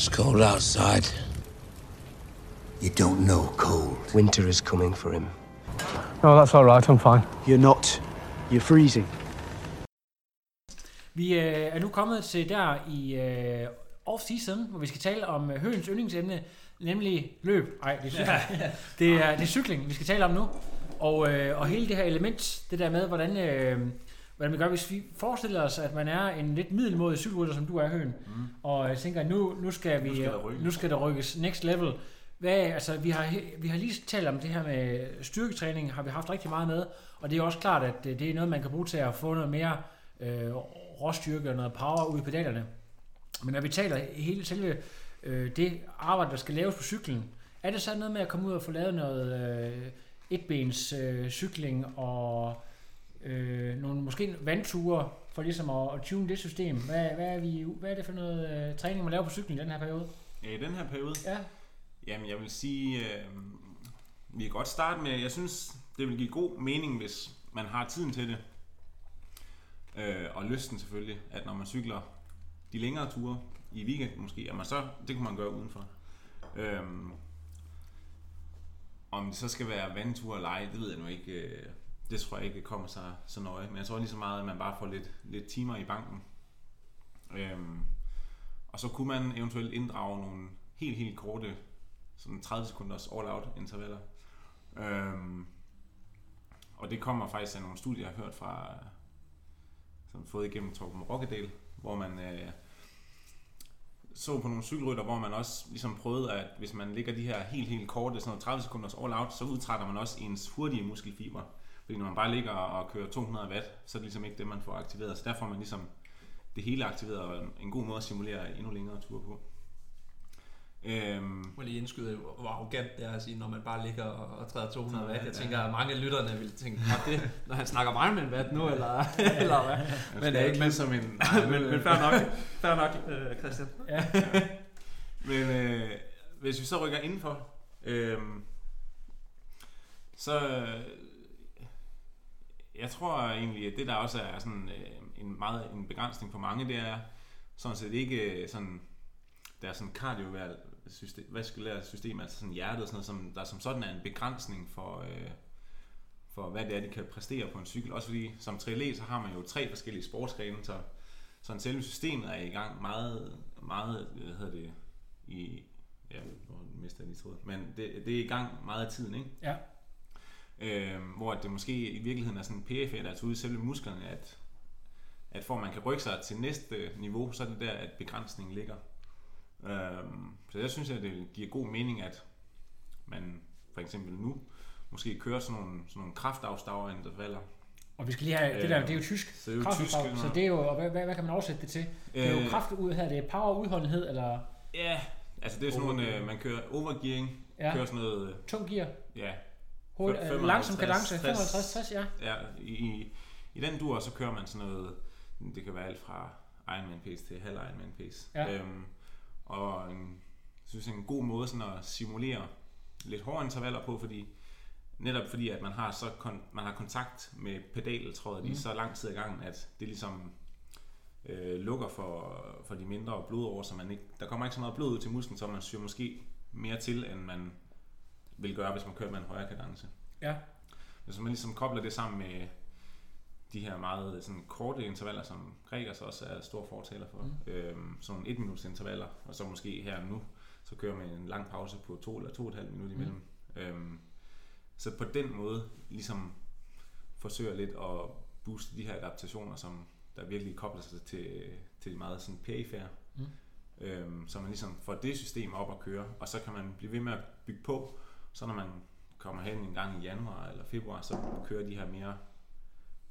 It's cold outside. You don't know cold. Winter is coming for him. No, that's all right. I'm fine. You're not. You're freezing. Vi øh, er nu kommet til der i øh, off-season, hvor vi skal tale om øh, Høens yndlingsemne, nemlig løb. Nej, det er cykling. det, er, det er cykling, vi skal tale om nu. Og, øh, og hele det her element, det der med, hvordan, øh, hvordan vi gør, hvis vi forestiller os, at man er en lidt middelmodig cykelrytter, som du er, Høen, mm. og jeg tænker, nu, nu, skal vi, Nu skal der rykkes. nu skal der rykkes next level. Hvad, altså, vi, har, vi har lige talt om det her med styrketræning, har vi haft rigtig meget med, og det er også klart, at det er noget, man kan bruge til at få noget mere øh, råstyrke og noget power ud i pedalerne. Men når vi taler hele selve øh, det arbejde, der skal laves på cyklen, er det så noget med at komme ud og få lavet noget øh, etbens øh, cykling og øh, nogle måske vandture for ligesom at, at tune det system? Hvad, hvad, er, vi, hvad er det for noget øh, træning, man laver på cyklen i den her periode? Ja, i den her periode? Ja. Jamen, jeg vil sige, øh, vi kan godt starte med, jeg synes, det vil give god mening, hvis man har tiden til det. Øh, og lysten selvfølgelig, at når man cykler de længere ture i weekend måske, at man så, det kunne man gøre udenfor. Øhm, om det så skal være vandture eller ej, det ved jeg nu ikke. øh, det tror jeg ikke kommer sig så nøje. Men jeg tror lige så meget, at man bare får lidt, lidt timer i banken. Øhm, og så kunne man eventuelt inddrage nogle helt, helt korte, sådan 30 sekunders all-out intervaller. Øhm, og det kommer faktisk af nogle studier, jeg har hørt fra, som fået igennem Torben Rokkedal, hvor man øh, så på nogle cykelrytter, hvor man også ligesom prøvede, at hvis man ligger de her helt, helt korte, sådan 30 sekunders all-out, så udtrætter man også ens hurtige muskelfiber. Fordi når man bare ligger og kører 200 watt, så er det ligesom ikke det, man får aktiveret. Så der får man ligesom det hele aktiveret, og en god måde at simulere endnu længere ture på. Øhm, Må jeg lige indskyde, hvor arrogant det er at sige, når man bare ligger og, og træder 200 watt. Jeg tænker, at mange af lytterne vil tænke, "Nå, det, når han snakker meget med en watt nu, eller, eller hvad? Jeg Men, skal øh, ikke men, lyde som en... men, men fair nok, fair nok øh, Christian. Ja. Men øh, hvis vi så rykker indenfor, øh, så øh, jeg tror egentlig, at det der også er sådan øh, en meget en begrænsning for mange, det er sådan set ikke øh, sådan, der er sådan kardiovaskulært system, vaskulært system, altså sådan hjertet og sådan noget, som, der som sådan er en begrænsning for, øh, for hvad det er, de kan præstere på en cykel. Også fordi som triatlet, så har man jo tre forskellige sportsgrene, så sådan selve systemet er i gang meget, meget, hvad hedder det, i, ja, nu mister jeg lige tråd, men det, det er i gang meget af tiden, ikke? Ja. Øh, hvor det måske i virkeligheden er sådan der er ude i selve musklerne, at, at for at man kan rykke sig til næste niveau, så er det der, at begrænsningen ligger. Øh, så jeg synes, at det giver god mening, at man for eksempel nu måske kører sådan nogle, sådan nogle kraftafstavintervaller. Og vi skal lige have, det der, det er jo tysk. Så det er jo tysk, så det er jo, og hvad, hvad, hvad kan man oversætte det til? Det er jo Øh, kraft ud her, det er power udholdenhed, eller Ja, altså det er sådan nogle, øh, man kører overgearing, Ja. kører sådan noget, øh, tung gear, ja, hoved, Fem- øh, langsom 55, kadence, 55-60, ja. Ja, i, i, den dur, så kører man sådan noget, det kan være alt fra Ironman pace til halv Ironman pace. Ja. Øhm, og en, jeg synes, en god måde sådan at simulere lidt hårde intervaller på, fordi netop fordi, at man har, så kon, man har kontakt med pedaltrådet mm. i så lang tid ad gangen, at det ligesom øh, lukker for, for de mindre blodår, så man ikke, der kommer ikke så meget blod ud til musklen, så man syr måske mere til, end man vil gøre, hvis man kører med en højere kadence. Ja. Hvis man ligesom kobler det sammen med de her meget sådan korte intervaller, som Gregers også er stor fortaler for, mm. øhm, sådan nogle et minuts intervaller, og så måske her nu, så kører man en lang pause på to eller to og et halvt minut imellem. Mm. Øhm, så på den måde ligesom forsøger lidt at booste de her adaptationer, som der virkelig kobler sig til, til meget sådan perifære. Mm. Øhm, så man ligesom får det system op at køre, og så kan man blive ved med at bygge på, så når man kommer hen en gang i januar eller februar, så kører de her mere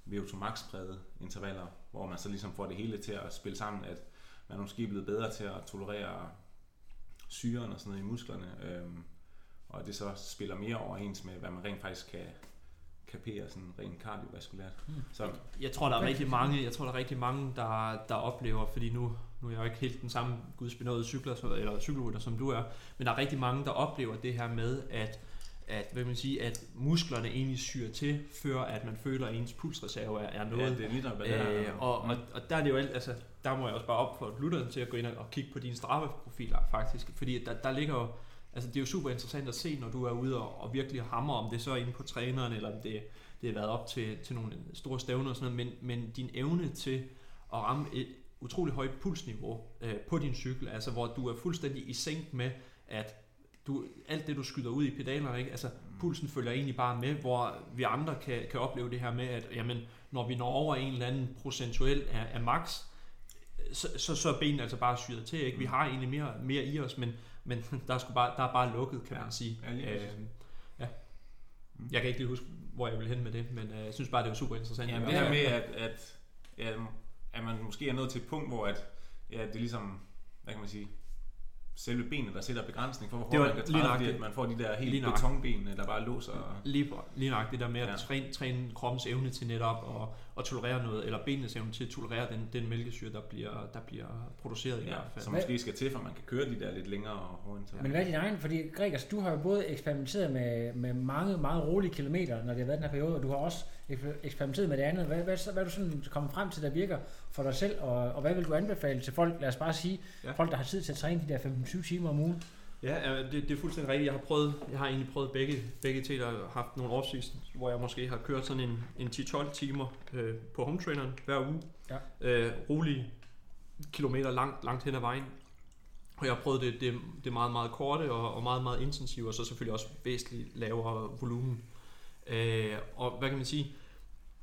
VO2 max prægede intervaller, hvor man så ligesom får det hele til at spille sammen, at man er måske blevet bedre til at tolerere syren og sådan noget i musklerne, øhm, og det så spiller mere overens med, hvad man rent faktisk kan kapere sådan rent kardiovaskulært. Mm. Så Jeg tror, der er rigtig mange, jeg tror, der er rigtig mange, der, der oplever, fordi nu, nu er jeg jo ikke helt den samme gudsbenåede cykler, eller cykelrytter, som du er, men der er rigtig mange, der oplever det her med, at at, hvad man sige, at musklerne egentlig syrer til, før at man føler, at ens pulsreserve er, er Ja, noget. det er lige er. Øh, og, og, og der er det jo alt, altså, der må jeg også bare op for lytteren til at gå ind og, kigge på dine Strava-profiler faktisk, fordi der, der ligger jo, altså det er jo super interessant at se, når du er ude og, og virkelig hammer, om det så er inde på træneren, eller om det, det har været op til, til nogle store stævner og sådan noget, men, men din evne til at ramme et utrolig højt pulsniveau øh, på din cykel, altså hvor du er fuldstændig i sænk med, at du, alt det du skyder ud i pedalerne, ikke? altså pulsen følger egentlig bare med, hvor vi andre kan, kan opleve det her med, at jamen, når vi når over en eller anden procentuel af, af max, så, så, så er benene altså bare syret til. Ikke? Vi har egentlig mere, mere i os, men, men der, er sgu bare, der er bare lukket, kan man sige. Ja. Øhm, ja. Jeg kan ikke lige huske, hvor jeg vil hen med det, men øh, jeg synes bare, det var super interessant. Jamen, det her med, at, at, ja, at man måske er nået til et punkt, hvor at, ja, det er ligesom, hvad kan man sige, selve benet, der sætter begrænsning for, hvor Det hårdt man kan lige træde, fordi at man får de der Lige helt nøjagtigt. betonben, der bare låser. Lige, lige nok det der med at Ja. ja. træne, træne kroppens evne til netop at, at tolerere noget, eller benenes evne til at tolerere den, den mælkesyre, der bliver, der bliver produceret i Ja, hvert fald. som måske skal til, for man kan køre de der lidt længere og hårde intervaller. Men hvad er din egen? Fordi Gregers, du har jo både eksperimenteret med, med mange meget rolige kilometer, når det har været den her periode, og du har også eksperimenteret med det andet. Hvad, hvad, hvad er du sådan kommet frem til, der virker for dig selv, og, og hvad vil du anbefale til folk, lad os bare sige, Ja. folk, der har tid til at træne de der 15-20 timer om ugen? Ja, det, det er fuldstændig rigtigt. Jeg har prøvet, jeg har egentlig prøvet begge, begge til. Har haft nogle off hvor jeg måske har kørt sådan en, en 10-12 timer øh, på home traineren hver uge. Ja. Øh, rolige kilometer langt, langt hen ad vejen. Og jeg har prøvet det, det, det meget, meget korte og, og meget, meget intensive, og så selvfølgelig også væsentligt lavere volumen. Øh, og hvad kan man sige?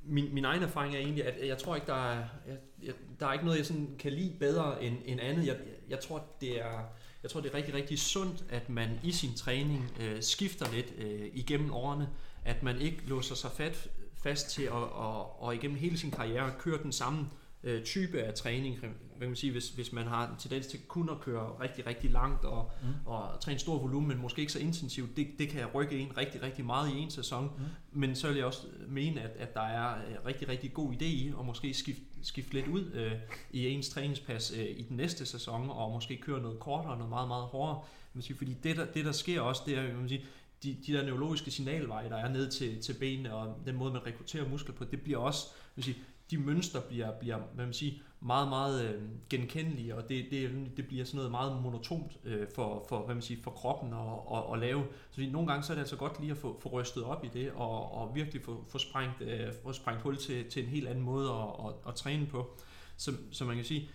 Min, min egen erfaring er egentlig, at jeg tror ikke, der er, jeg, jeg, der er ikke noget, jeg sådan kan lide bedre end, end andet. Jeg, jeg, tror, det er, jeg tror, det er rigtig, rigtig sundt, at man i sin træning øh, skifter lidt øh, igennem årene. At man ikke låser sig fat, fast til at og, og igennem hele sin karriere køre den samme øh, type af træning. Hvad kan man sige, hvis, hvis man har en tendens til kun at køre rigtig, rigtig langt og, mm. og træne stor volumen, men måske ikke så intensivt, det, det kan rykke en rigtig, rigtig meget i en sæson. Mm. Men så vil jeg også mene, at, at der er øh, rigtig, rigtig god idé i at måske skifte, skifte lidt ud øh, i ens træningspas øh, i den næste sæson, og måske køre noget kortere, noget meget, meget hårdere. Man sige, fordi det der, det, der sker også, det er, kan man sige, de, de der neurologiske signalveje, der er ned til, til benene, og den måde, man rekrutterer muskler på, det bliver også, man sige, de mønstre bliver, bliver hvad man siger, meget, meget øh, genkendelige, og det, det, det bliver sådan noget meget monotont øh, for, for, hvad man siger, for kroppen at, at, at lave. Så fordi nogle gange så er det altså godt lige at få, få rystet op i det, og, og virkelig få, få, sprængt, øh, få sprængt hul til, til en helt anden måde at, at, at træne på. Så, så man kan sige,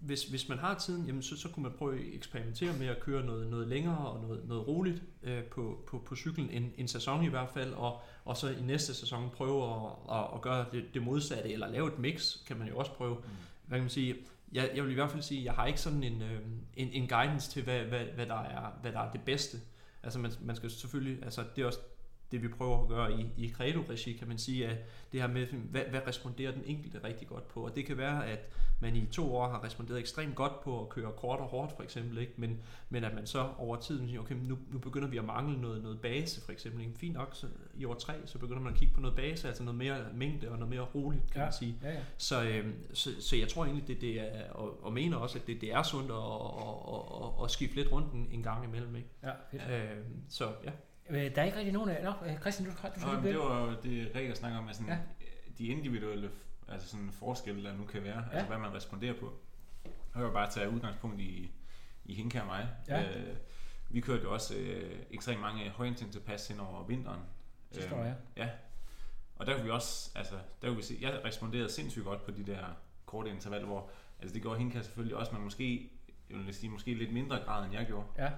hvis, hvis man har tiden, jamen så, så kunne man prøve at eksperimentere med at køre noget, noget længere og noget, noget roligt øh, på, på, på cyklen, en, en sæson i hvert fald, og, og så i næste sæson prøve at, at, at gøre det, det modsatte, eller lave et mix, kan man jo også prøve. Mm. Hvad kan man sige? Jeg, jeg vil i hvert fald sige, at jeg har ikke sådan en, øh, en, en guidance til, hvad, hvad, hvad, der er, hvad der er det bedste. Altså man, man skal selvfølgelig, altså det er også det vi prøver at gøre i, i Credo-regi, kan man sige, at det her med, hvad, hvad responderer den enkelte rigtig godt på. Og det kan være, at man i to år har responderet ekstremt godt på at køre kort og hårdt, for eksempel, ikke? Men, men at man så over tiden siger, okay, nu, nu begynder vi at mangle noget, noget base, for eksempel. Ikke? Fint nok, så i år tre, så begynder man at kigge på noget base, altså noget mere mængde og noget mere roligt, kan Ja, man sige. ja, ja. Så, øh, så, så jeg tror egentlig, det, det er, og, og mener også, at det, det er sundt at, at, at, at, at skifte lidt rundt en, en gang imellem. Ikke? Ja, fedt. Øh, så ja. Øh, Der er ikke rigtig nogen af... Nå, øh, Christian, du, du, Nå, det var jo det, Rikke snakker om, at sådan, Ja. de individuelle altså sådan forskelle, der nu kan være, ja. altså hvad man responderer på. Jeg vil bare tage udgangspunkt i, i Hinka og mig. Ja. Øh, vi kørte jo også øh, ekstremt mange højintensive pas hen over vinteren. Sidste år, ja. Ja. Og der kunne vi også, altså, der kunne vi se, jeg responderede sindssygt godt på de der korte intervaller, hvor, altså det gjorde Hinka selvfølgelig også, men måske, jeg vil sige, måske lidt mindre grad, end jeg gjorde. Ja.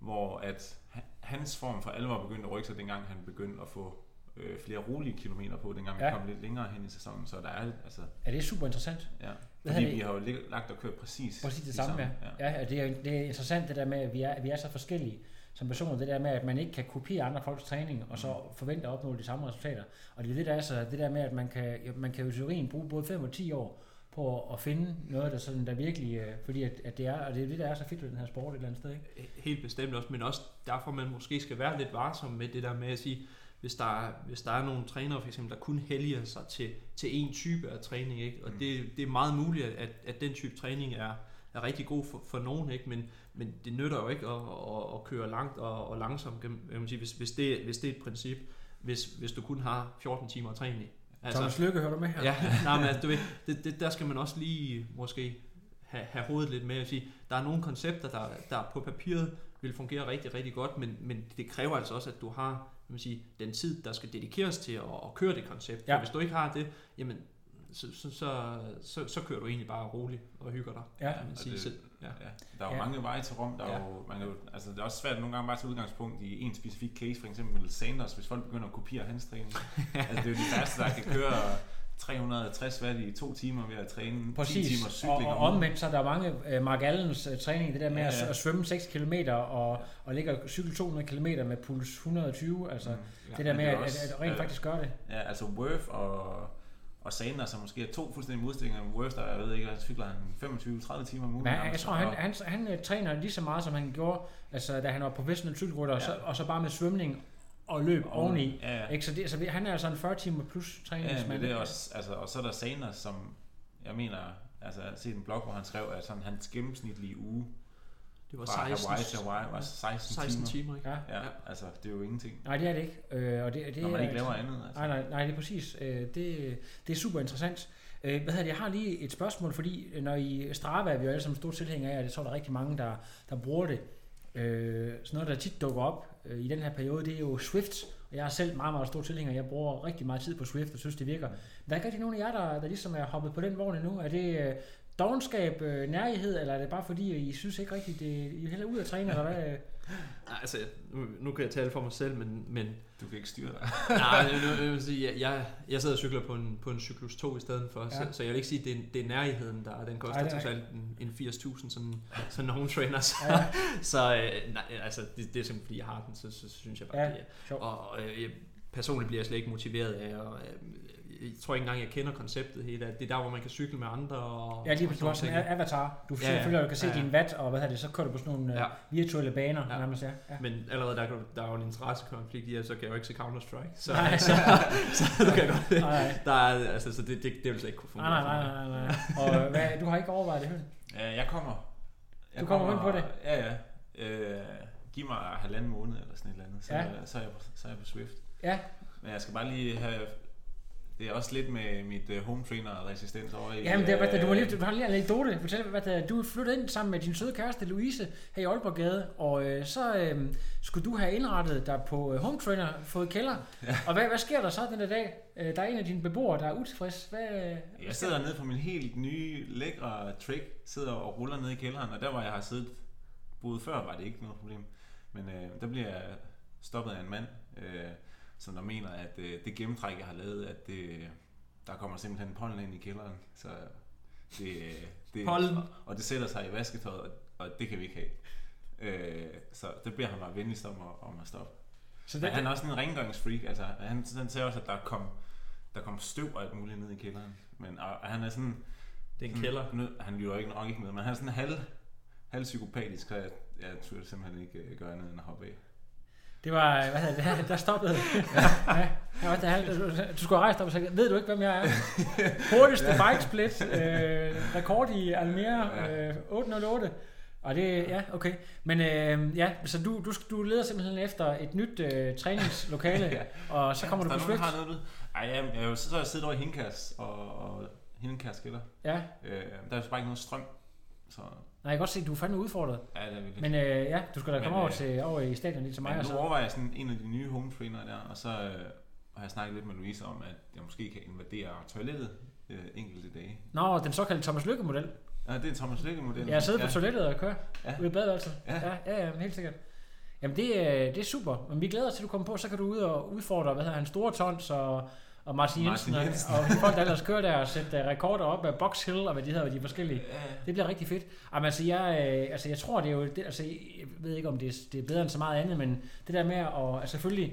Hvor at ha- hans form for alvor begyndte at rykke sig, dengang han begyndte at få øh, flere rolige kilometer på, dengang vi Ja. kom lidt længere hen i sæsonen. Så der er, altså, Ja, det er super interessant. ja. Hvad Fordi vi har jo lagt og kørt præcis, Præcis det samme, ja. Ja, og det er, det er interessant det der med, at vi er, at vi er så forskellige som personer. Det der med, at man ikke kan kopiere andre folks træning, og så forvente at opnå de samme resultater. Og det er det, der er så, det der med, at man kan, ja, man kan jo i teorien bruge både 5 og 10 år på at finde noget, der, sådan, der virkelig, øh, fordi at, at det er, og det er det, der er så fedt ved den her sport et eller andet sted, ikke? Helt bestemt også, men også derfor man måske skal være lidt varsom med det der med at sige, hvis der, er, hvis der er nogle trænere for eksempel, der kun helliger sig til, til en type af træning, ikke? og det, det er meget muligt, at, at den type træning er, er rigtig god for, for nogen, ikke? Men, men det nytter jo ikke at, at, at køre langt og, og langsomt, kan man sige, hvis, hvis, det, hvis det er et princip, hvis, hvis du kun har 14 timer at træne i. Altså, Thomas Lykke, hører du med her? Ja, nej, men altså, du ved, det, det, der skal man også lige måske have, have hovedet lidt med at sige, der er nogle koncepter, der, der på papiret vil fungere rigtig, rigtig godt, men, men det kræver altså også, at du har man sige, den tid, der skal dedikeres til at, at køre det koncept. Ja. For hvis du ikke har det, jamen, så, så, så, så, så kører du egentlig bare roligt og hygger dig. Ja. Kan man sige det, selv. Ja. Ja. Der er jo Ja. ja. mange veje til Rom. Der er Ja. jo, man kan jo, altså det er også svært nogle gange bare at tage udgangspunkt i en specifik case, for eksempel Sanders, hvis folk begynder at kopiere hans træning. altså det er jo de færreste, der kan køre 360 watt i to timer ved at træne 10 Præcis, timer og, cykling og ugen. omvendt så er der mange, uh, Mark Allens uh, træning, det der med Ja, ja, ja. At, at svømme 6 km og, og ligge og cykle 200 km med puls 120, altså Mm. ja, det der med det at, er også, at, at rent øh, faktisk gøre det. Ja, altså Worth og, og Sanders er måske to fuldstændig modstillinger. Der jeg ved ikke, hvad cykler han 25-30 timer om ugen. Han, jeg tror, han, og- han, han, han træner lige så meget, som han gjorde, altså, da han var professionel cykelrytter, ja. og, så, Ja. og så bare med svømning og løb oveni. Ja, ja. Ikke? Så, det, så han er altså en 40 timer plus Ja, træningsmand. men det er også, altså, og så er der Sanders, som jeg mener, altså jeg har set en blog, hvor han skrev, at sådan, hans gennemsnitlige uge Det var fra 16, Hawaii til Hawaii var 16, 16 timer. timer, ikke? Ja. Ja, altså det er jo ingenting. Nej, det er det ikke. Øh, og det, det Når man er, ikke laver andet. Altså. Nej, nej, nej, det er præcis. Øh, det, det er super interessant. Øh, hvad hedder det? Jeg har lige et spørgsmål, fordi øh, når I Strava er vi jo alle sammen store tilhængere af, og det tror der er rigtig mange, der, der bruger det. Øh, sådan noget, der tit dukker op øh, i den her periode, det er jo Swift. Og jeg er selv meget, meget stor tilhænger. Jeg bruger rigtig meget tid på Swift og synes, det virker. Der er ikke rigtig nogen af jer, der, der ligesom er hoppet på den vogn endnu. Er det øh, dogenskab, øh, nærighed, eller er det bare fordi, I synes ikke rigtigt, det, I er heller ud at træne, eller hvad? Nej, altså, nu, nu kan jeg tale for mig selv, men, men Du kan ikke styre dig. nej, nu, jeg, vil sige, jeg, jeg, jeg sidder og cykler på en, på en cyklus 2 i stedet for, ja. Så, så jeg vil ikke sige, at det er, det er nærheden, der den koster er trods alt en, en 80.000 sådan, sådan en home trainer. Så, Ja. så øh, nej, altså, det, det er simpelthen fordi, jeg har den, så, så, så synes jeg bare, Ja, det er. sjovt. Og øh, jeg, personligt bliver jeg slet ikke motiveret af, og øh, jeg tror ikke engang, jeg kender konceptet helt, at det er der, hvor man kan cykle med andre. Og, Ja, lige præcis. Du har sådan en avatar. Du Ja, ja, ja. følger, du kan se Ja, ja. din watt, og hvad hedder det, så kører du på sådan nogle Ja. ja. virtuelle baner, Ja. nærmest, ja. ja. Men allerede der, der er jo en interessekonflikt i, at så kan jeg jo ikke se Counter-Strike. Så, Nej. så, så, så du kan godt... Nej, Der er, altså, så det, det, det vil slet ikke kunne fungere nej, nej, nej, nej, nej. Og hvad, du har ikke overvejet det, Høn? Ja, jeg kommer. Jeg Du kommer ind på det? Ja, ja. Øh, giv mig halvanden måned eller sådan et eller andet, så, Ja. så, er jeg på, så er jeg på Swift. Ja, Men jeg skal bare lige have... Det er også lidt med mit uh, home trainer resistens over i... Jamen, det er, hvad, der- du, må lige, øh, du har lige en anekdote. Fortæl, hvad, der, du flyttet ind sammen med din søde kæreste Louise her i Aalborggade, og øh, så øh, skulle du have indrettet dig på øh, home trainer, fået kælder. Ja. Og hvad, hvad sker der så den dag? Øh, der er en af dine beboere, der er utilfreds. Hvad, hvad Jeg sidder nede på min helt nye, lækre trick, sidder og ruller ned i kælderen, og der hvor jeg har siddet, boet før, var det ikke noget problem. Men øh, der bliver jeg stoppet af en mand, øh, som der mener, at øh, det gennemtræk, jeg har lavet, at det, der kommer simpelthen pollen ind i kælderen. Så det, øh, det, Pollen? Og, og det sætter sig i vasketøjet, og, og det kan vi ikke have. Øh, så det bliver han mig venligst om at, om at stoppe. Så Men han er også en rengøringsfreak, altså han, han sagde også, at der kom, der kom støv og alt muligt ned i kælderen. Men og, og han er sådan, Det er en kælder. Nu, han lyver ikke nok ikke med, men han er sådan halv, halv psykopatisk, så jeg, jeg turde simpelthen ikke øh, gøre andet end at hoppe af. Det var, hvad hedder det, der stoppede. ja, ja, ja, der, du, du skulle have rejst dig op og sagt, ved du ikke, hvem jeg er? Hurtigste bike split, øh, rekord i Almere, øh, 808. Og det, ja, okay. Men øh, ja, så du, du, du leder simpelthen efter et nyt øh, træningslokale, Ja. og så kommer Hvis du på der har noget ud. Ej, jeg, jeg, jeg, så har jeg siddet over i Hindkærs og, og Hindkærs kælder. Ja, Øh, der er jo bare ikke noget strøm. Så nej, jeg kan godt se, at du er fandme udfordret. ja, det er virkelig. Men øh, ja, du skal da Men, komme over, øh, til, over i stadion lige til mig. Men Og nu så. overvejer jeg sådan en af de nye home trainer der, og så øh, har jeg snakket lidt med Louise om, at jeg måske kan invadere toilettet øh, enkelte dage. Nå, den såkaldte Thomas Lykke-model. Ja, det er Thomas Lykke-model. Jeg sidder på toilettet og kører Ja. ude i badeværelset. Ja. Ja, ja, ja, helt sikkert. Jamen det, øh, det er super, men vi glæder os til, at du kommer på, så kan du ud og udfordre, hvad hedder han, Store Tons og, og Martin Jensen, Martin og, Jensen. og, folk, der ellers kører der og sætte uh, rekorder op af Box Hill og hvad de hedder, hvad de forskellige. Ja, Det bliver rigtig fedt. Jamen, altså, jeg, øh, altså, jeg tror, det er jo... Det, altså, jeg ved ikke, om det er, det er bedre end så meget andet, men det der med at... Altså, selvfølgelig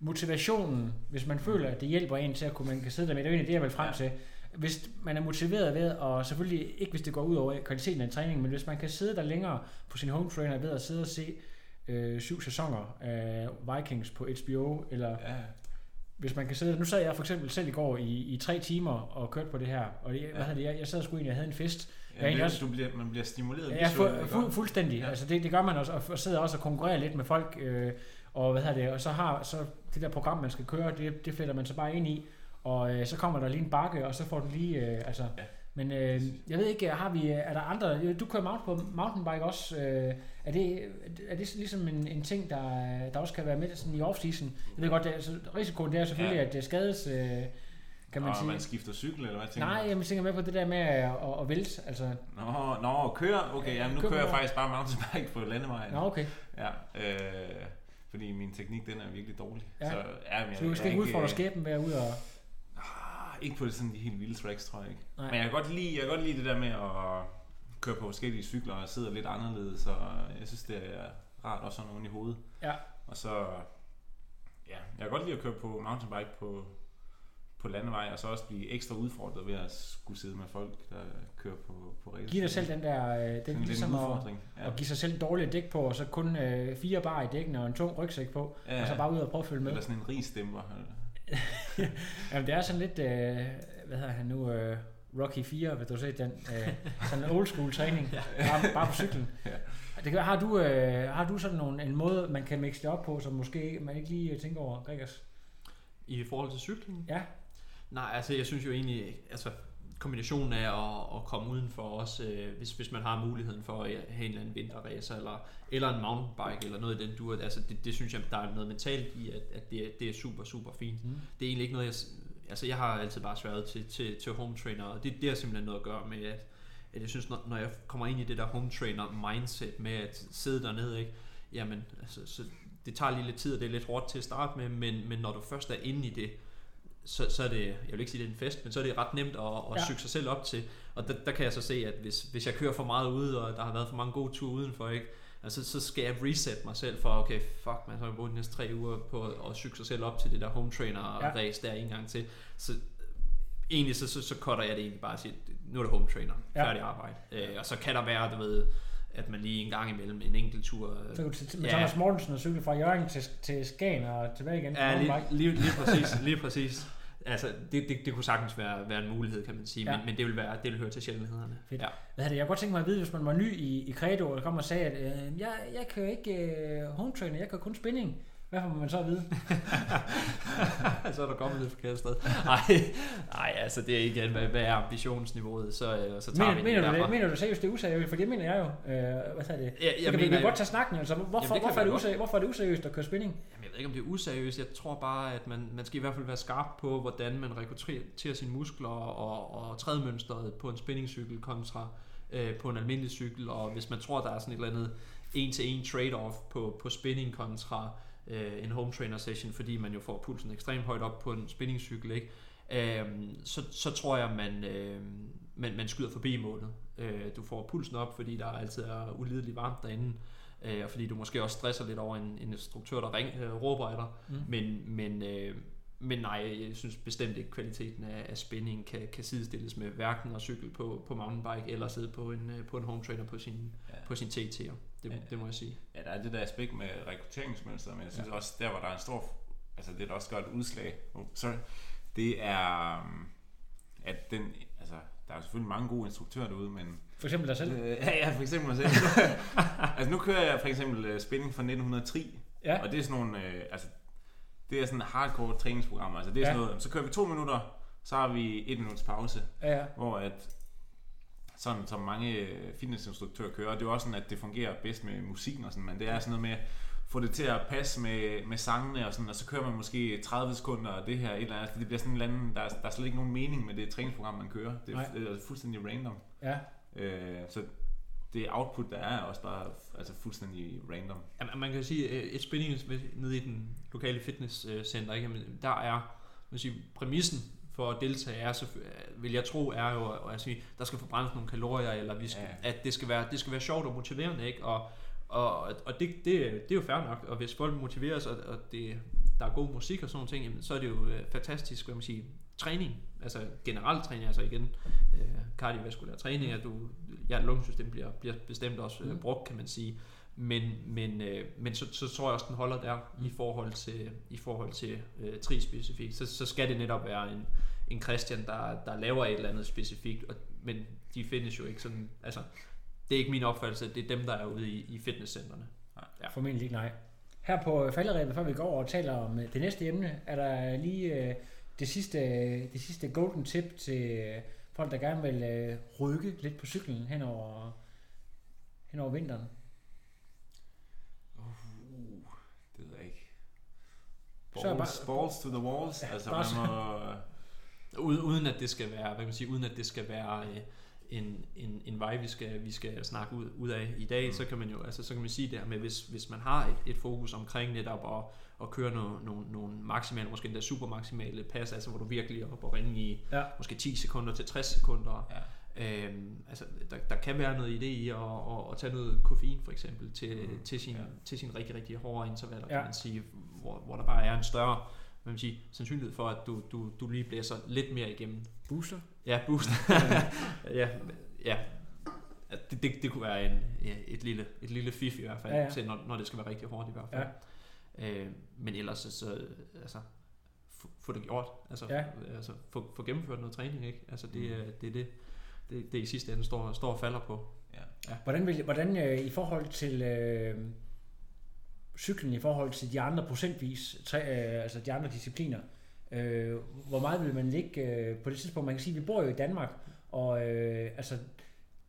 motivationen, hvis man føler, at det hjælper en til at kunne, man kan sidde der med, det er jo egentlig det, jeg vil frem til. Hvis man er motiveret ved, og selvfølgelig ikke hvis det går ud over kvaliteten af en træning, men hvis man kan sidde der længere på sin home trainer ved at sidde og se øh, syv sæsoner af Vikings på HBO, eller ja. Hvis man kan sidde, nu sad jeg for eksempel selv i går i, i tre timer og kørte på det her, og det, hvad hedder det, jeg, jeg sad sgu egentlig og havde en fest. Ja, det, også- du bliver, man bliver stimuleret Ja, fu- fu- fuldstændig. Ja. Ja. Altså det, det gør man også, og, og sidder også og konkurrerer lidt med folk, øh, og hvad hedder det, og så har så det der program, man skal køre, det, det fletter man så bare ind i, og øh, så kommer der lige en bakke, og så får du lige, øh, altså, Ja. Men øh, jeg ved ikke, har vi, er der andre, du kører mount på mountainbike også, øh, er, det, er det ligesom en, en ting, der, der også kan være med sådan i off-season? Jeg ved godt, det, er, altså, risikoen det er selvfølgelig, Ja. at det skades, øh, kan man og sige. man skifter cykel, eller hvad tænker Nej, du? jeg tænker med på det der med at, at, at vælte, altså, Nå, nå, køre. Okay, jamen, nu Kører kører jeg faktisk bare mountainbike på landevejen. nå okay, Ja, øh, fordi min teknik, den er virkelig dårlig. Ja. Så, ja, men så du skal ikke udfordre skæben ved at ud og... Ikke på sådan de helt vilde tracks, tror jeg ikke. Nej. Men jeg kan, godt lide, jeg kan godt lide det der med at køre på forskellige cykler og sidde lidt anderledes, så jeg synes, det er rart også sådan oven i hovedet. Ja. Og så, ja, jeg kan godt lide at køre på mountainbike på, på landevej, og så også blive ekstra udfordret ved at skulle sidde med folk, der kører på, på race. Giv dig selv den der, øh, den lidt en ligesom at, udfordring. Ja. at give sig selv dårlige dæk på, og så kun øh, fire bar i dækken og en tung rygsæk på, Ja, og så bare ud og prøve at følge med. Eller sådan en rigstemper. Jamen det er sådan lidt, øh, hvad hedder han nu, øh, Rocky 4, hvis du har set den, øh, sådan en old school træning, bare, bare på cyklen. Ja. Det kan, har, du, øh, har du sådan nogle, en måde, man kan mixe det op på, som måske man ikke lige tænker over, Gregers? I forhold til cykling? Ja. Nej, altså jeg synes jo egentlig, altså kombinationen af at, at komme udenfor også, øh, hvis, hvis man har muligheden for at have en eller anden vinterracer, eller, eller en mountainbike, eller noget i den dur, altså det, det synes jeg, der er noget mentalt i, at, at det, er, det er super, super fint. Mm. Det er egentlig ikke noget, jeg, altså jeg har altid bare sværet til, til, til home trainer, og det, det har simpelthen noget at gøre med, at, at jeg synes, når, når jeg kommer ind i det der home trainer mindset med at sidde dernede, ikke, jamen, altså, så det tager lige lidt tid, og det er lidt hårdt til at starte med, men, men når du først er inde i det, så, så er det, jeg vil ikke sige, det er en fest, men så er det ret nemt at, at ja. Ja. sig selv op til. Og der, der kan jeg så se, at hvis, hvis jeg kører for meget ude, og der har været for mange gode ture udenfor, ikke, altså, så skal jeg reset mig selv for, okay, fuck man, så har jeg brugt de næste tre uger på at, at sig selv op til det der home trainer Ja. race der en gang til. Så egentlig så, så, så cutter jeg det egentlig bare og siger, nu er det home trainer, Ja. færdig arbejde. Øh, og så kan der være, du ved, at man lige en gang imellem en enkelt tur Så kan du med Ja. Thomas Mortensen og cykle fra Jørgen til, til Skagen og tilbage igen. Ja, lige, lige, lige præcis. Lige præcis. Altså, det, det, det kunne sagtens være, være en mulighed, kan man sige, ja. Men, men det vil være det vil høre til sjældenhederne. Fedt. Ja. Hvad det? Jeg kunne godt tænke mig at vide, hvis man var ny i, i Credo, og kom og sagde, at øh, jeg, jeg kan jo ikke øh, home trainer, jeg kan kun spinning. Hvad får man så at vide? så er der kommet lidt forkert sted. Nej, nej, altså det er igen, hvad, hvad er ambitionsniveauet, så, øh, så tager Mener, vi mener, du derfra. det, mener du seriøst, det er useriøst? For det mener jeg jo. Øh, hvad er det? Jeg, Jeg så kan vi, vi mener, kan godt tage snakken. Altså, hvorfor, Jamen, det hvorfor, er det useriøst, hvorfor er det useriøst at køre spinning? Jamen, jeg ved ikke, om det er useriøst. Jeg tror bare, at man, man skal i hvert fald være skarp på, hvordan man rekrutterer sine muskler og, og trædemønstret på en spændingscykel kontra øh, på en almindelig cykel. Og hvis man tror, der er sådan et eller andet en-til-en trade-off på, på spinning kontra øh, en home trainer session, fordi man jo får pulsen ekstremt højt op på en spændingscykel, ikke? Øhm, så, så tror jeg, man, øh, man, man skyder forbi målet. Øh, du får pulsen op, fordi der altid er ulideligt varmt derinde, øh, og fordi du måske også stresser lidt over en, en instruktør, der ring, øh, råber af dig. Mm. Men, men, øh, men nej, jeg synes bestemt ikke, kvaliteten af, af spænding kan, kan sidestilles med hverken at cykle på, på mountainbike eller sidde på en, øh, på en home trainer på sin, Ja. på sin TT'er. Det, Ja. det må jeg sige. Ja, der er det der aspekt med rekrutteringsmønster, men jeg synes ja. også, der hvor der er en stor, altså det der også et udslag, oh, sorry, det er, um, at den, altså der er jo selvfølgelig mange gode instruktører derude, men For eksempel dig selv. Øh, ja, ja, for eksempel mig selv. altså nu kører jeg for eksempel uh, spinning fra 1903, Ja. og det er sådan nogle, øh, altså det er sådan en hardcore træningsprogram, altså det er Ja. sådan noget, så kører vi to minutter, så har vi et minuts pause, Ja, ja. hvor at sådan som mange øh, fitnessinstruktører kører, og det er jo også sådan, at det fungerer bedst med musikken og sådan, men det er sådan noget med at få det til at passe med, med sangene og sådan, og så kører man måske 30 sekunder og det her et eller andet, det bliver sådan en eller anden, der, er- der er slet ikke nogen mening med det træningsprogram, man kører. Det er, det er fuldstændig random. ja. Øh, så det output, der er, er også bare altså fuldstændig random. Jamen, man kan sige, øh, et spænding nede i den lokale fitnesscenter, ikke? Jamen, der er man sige, præmissen for at deltage er, så, vil jeg tro, er jo at, at sige, der skal forbrændes nogle kalorier, eller vi skal, Ja. at det skal, være, det skal være sjovt og motiverende, ikke? Og, og, og det, det, det er jo fair nok, og hvis folk motiveres, og, og det, der er god musik og sådan nogle ting, jamen, så er det jo øh, fantastisk, hvad man siger, træning, altså generelt træning, altså igen, øh, kardiovaskulær træning, at du, ja, lungesystem bliver, bliver bestemt også øh, brugt, kan man sige. Men, men, øh, men så, så tror jeg også, den holder der i forhold til, i forhold til øh, tri specifikt. Så, så skal det netop være en, en Christian, der, der laver et eller andet specifikt, og, men de findes jo ikke sådan, altså det er ikke min opfattelse, det er dem, der er ude i, i fitnesscentrene. Ja. Formentlig ikke nej. Her på falderæbet, før vi går over og taler om øh, det næste emne, er der lige øh, det, sidste, det sidste golden tip til øh, folk, der gerne vil øh, rykke lidt på cyklen hen over, hen over vinteren. Uh, det ved jeg ikke. Så er Balls, bare- balls to the walls. Altså, bare man må, Uden, uden at det skal være, hvad kan man sige, uden at det skal være øh, en, en, en vej, vi skal, vi skal snakke ud, ud af i dag, mm. så kan man jo, altså så kan man sige det her med, hvis, hvis man har et, et fokus omkring netop at, at køre nogle, nogle, nogle maksimale, måske endda supermaksimale pas, altså hvor du virkelig er oppe og ringe i Ja. måske 10 sekunder til 60 sekunder. Ja. Øhm, altså, der, der kan være noget idé i at, at, at tage noget koffein for eksempel til, mm. til, sin, Ja. til sin rigtig, rigtig hårde intervaller, Ja. kan man sige, hvor, hvor der bare er en større man sige, sandsynlighed for, at du, du, du lige blæser lidt mere igennem. Booster. Ja, boost. ja, ja. Det, det, det kunne være en, ja, et, lille, et lille fif i hvert fald, ja. ja. Til, når, når det skal være rigtig hårdt i hvert fald. Ja. Øh, men ellers så, så altså, få, få det gjort. Altså, Ja. ja. altså få, få gennemført noget træning, ikke? Altså det, er det, er det, det, det i sidste ende står, står og falder på. Hvordan, vil, hvordan øh, i forhold til øh, cyklen, i forhold til de andre procentvis, tre, øh, altså de andre discipliner, øh, hvor meget vil man ligge øh, på det tidspunkt? Man kan sige, at vi bor jo i Danmark, og øh, altså,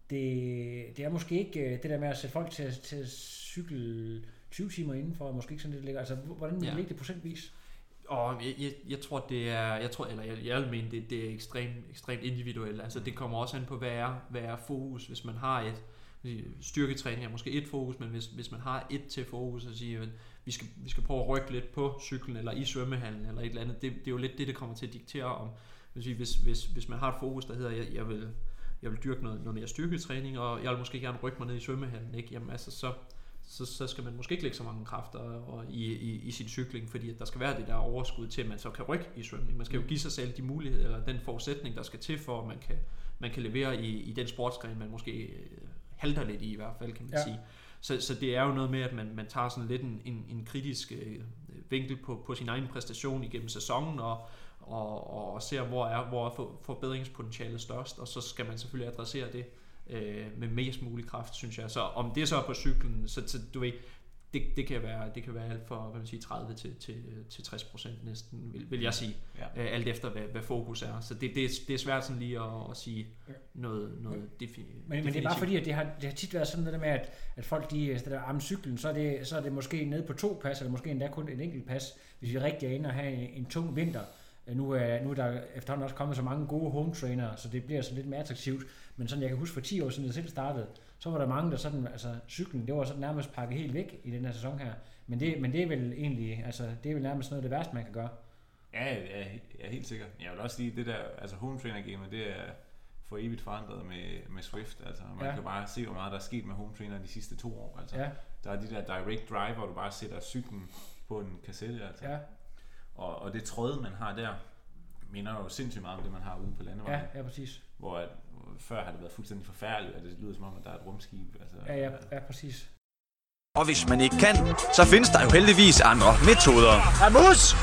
det, det er måske ikke øh, det der med at sætte folk til, til at cykle 20 timer indenfor, måske ikke sådan det ligger. Altså, hvordan vil ja. Ligge det procentvis? Og jeg, jeg, jeg tror, det er, jeg tror, eller jeg, jeg vil mene, det, det er ekstremt, ekstremt individuelt. Altså det kommer også an på, hvad er, hvad er fokus. Hvis man har et, styrketræning er måske et fokus, men hvis, hvis man har et til fokus og siger, at vi skal, vi skal prøve at rykke lidt på cyklen, eller i svømmehallen, eller et eller andet, det, det er jo lidt det, det kommer til at diktere om. Hvis, hvis, hvis, hvis man har et fokus, der hedder, jeg, jeg vil, jeg vil dyrke noget, noget mere styrketræning, og jeg vil måske gerne rykke mig ned i svømmehallen, ikke? Jamen altså, så, så, så skal man måske ikke lægge så mange kræfter og, i, i, i sin cykling, fordi at der skal være det der overskud til, at man så kan rykke i svømning. Man skal jo give sig selv de muligheder, eller den forudsætning, der skal til for, at man kan, man kan levere i, i den sportsgren, man måske øh, halter lidt i i hvert fald, kan man Ja. sige. Så, så det er jo noget med, at man, man tager sådan lidt en, en, en kritisk øh, vinkel på, på sin egen præstation igennem sæsonen, og, og, og, ser, hvor er, hvor er for- forbedringspotentialet størst, og så skal man selvfølgelig adressere det øh, med mest mulig kraft, synes jeg. Så om det så er på cyklen, så, så du ved, det, det, kan være, det kan være alt fra hvad man siger, 30 til, til, til 60 procent næsten, vil, vil jeg sige. Ja. Øh, alt efter, hvad, hvad fokus er. Så det, det, er- det er svært sådan lige at, at sige Ja. noget, noget defi- Men, men det er bare fordi, at det har, det har tit været sådan noget med, at, at folk de, altså der arme cyklen, så er, det, så er det måske nede på to pas, eller måske endda kun et enkelt pas, hvis vi rigtig er inde og have en, en tung vinter. Øh, Nu er, nu er der efterhånden også kommet så mange gode home trainere, så det bliver så lidt mere attraktivt. Men sådan, jeg kan huske for 10 år siden, jeg selv startede, så var der mange, der sådan, altså cyklen, det var sådan nærmest pakket helt væk i den her sæson her. Men det, men det er vel egentlig, altså det er vel nærmest noget af det værste, man kan gøre. Ja, jeg er, jeg er helt sikker. Jeg vil også sige, det der, altså home trainer gamet, det er for evigt forandret med, med Swift. Altså, man Ja. ja. kan bare se, hvor meget der er sket med home trainer de sidste to år. Altså, Ja, Der er de der direct drive, hvor du bare sætter cyklen på en kassette. Altså. ja, Og, og det tråd, man har der, minder jo sindssygt meget om det, man har ude på landevejen. ja, ja, præcis. Hvor at, før har det været fuldstændig forfærdeligt, og det lyder som om, at der er et rumskib. Altså, Ja, ja, ja, præcis. Og hvis man ikke kan, så findes der jo heldigvis andre metoder. Amus!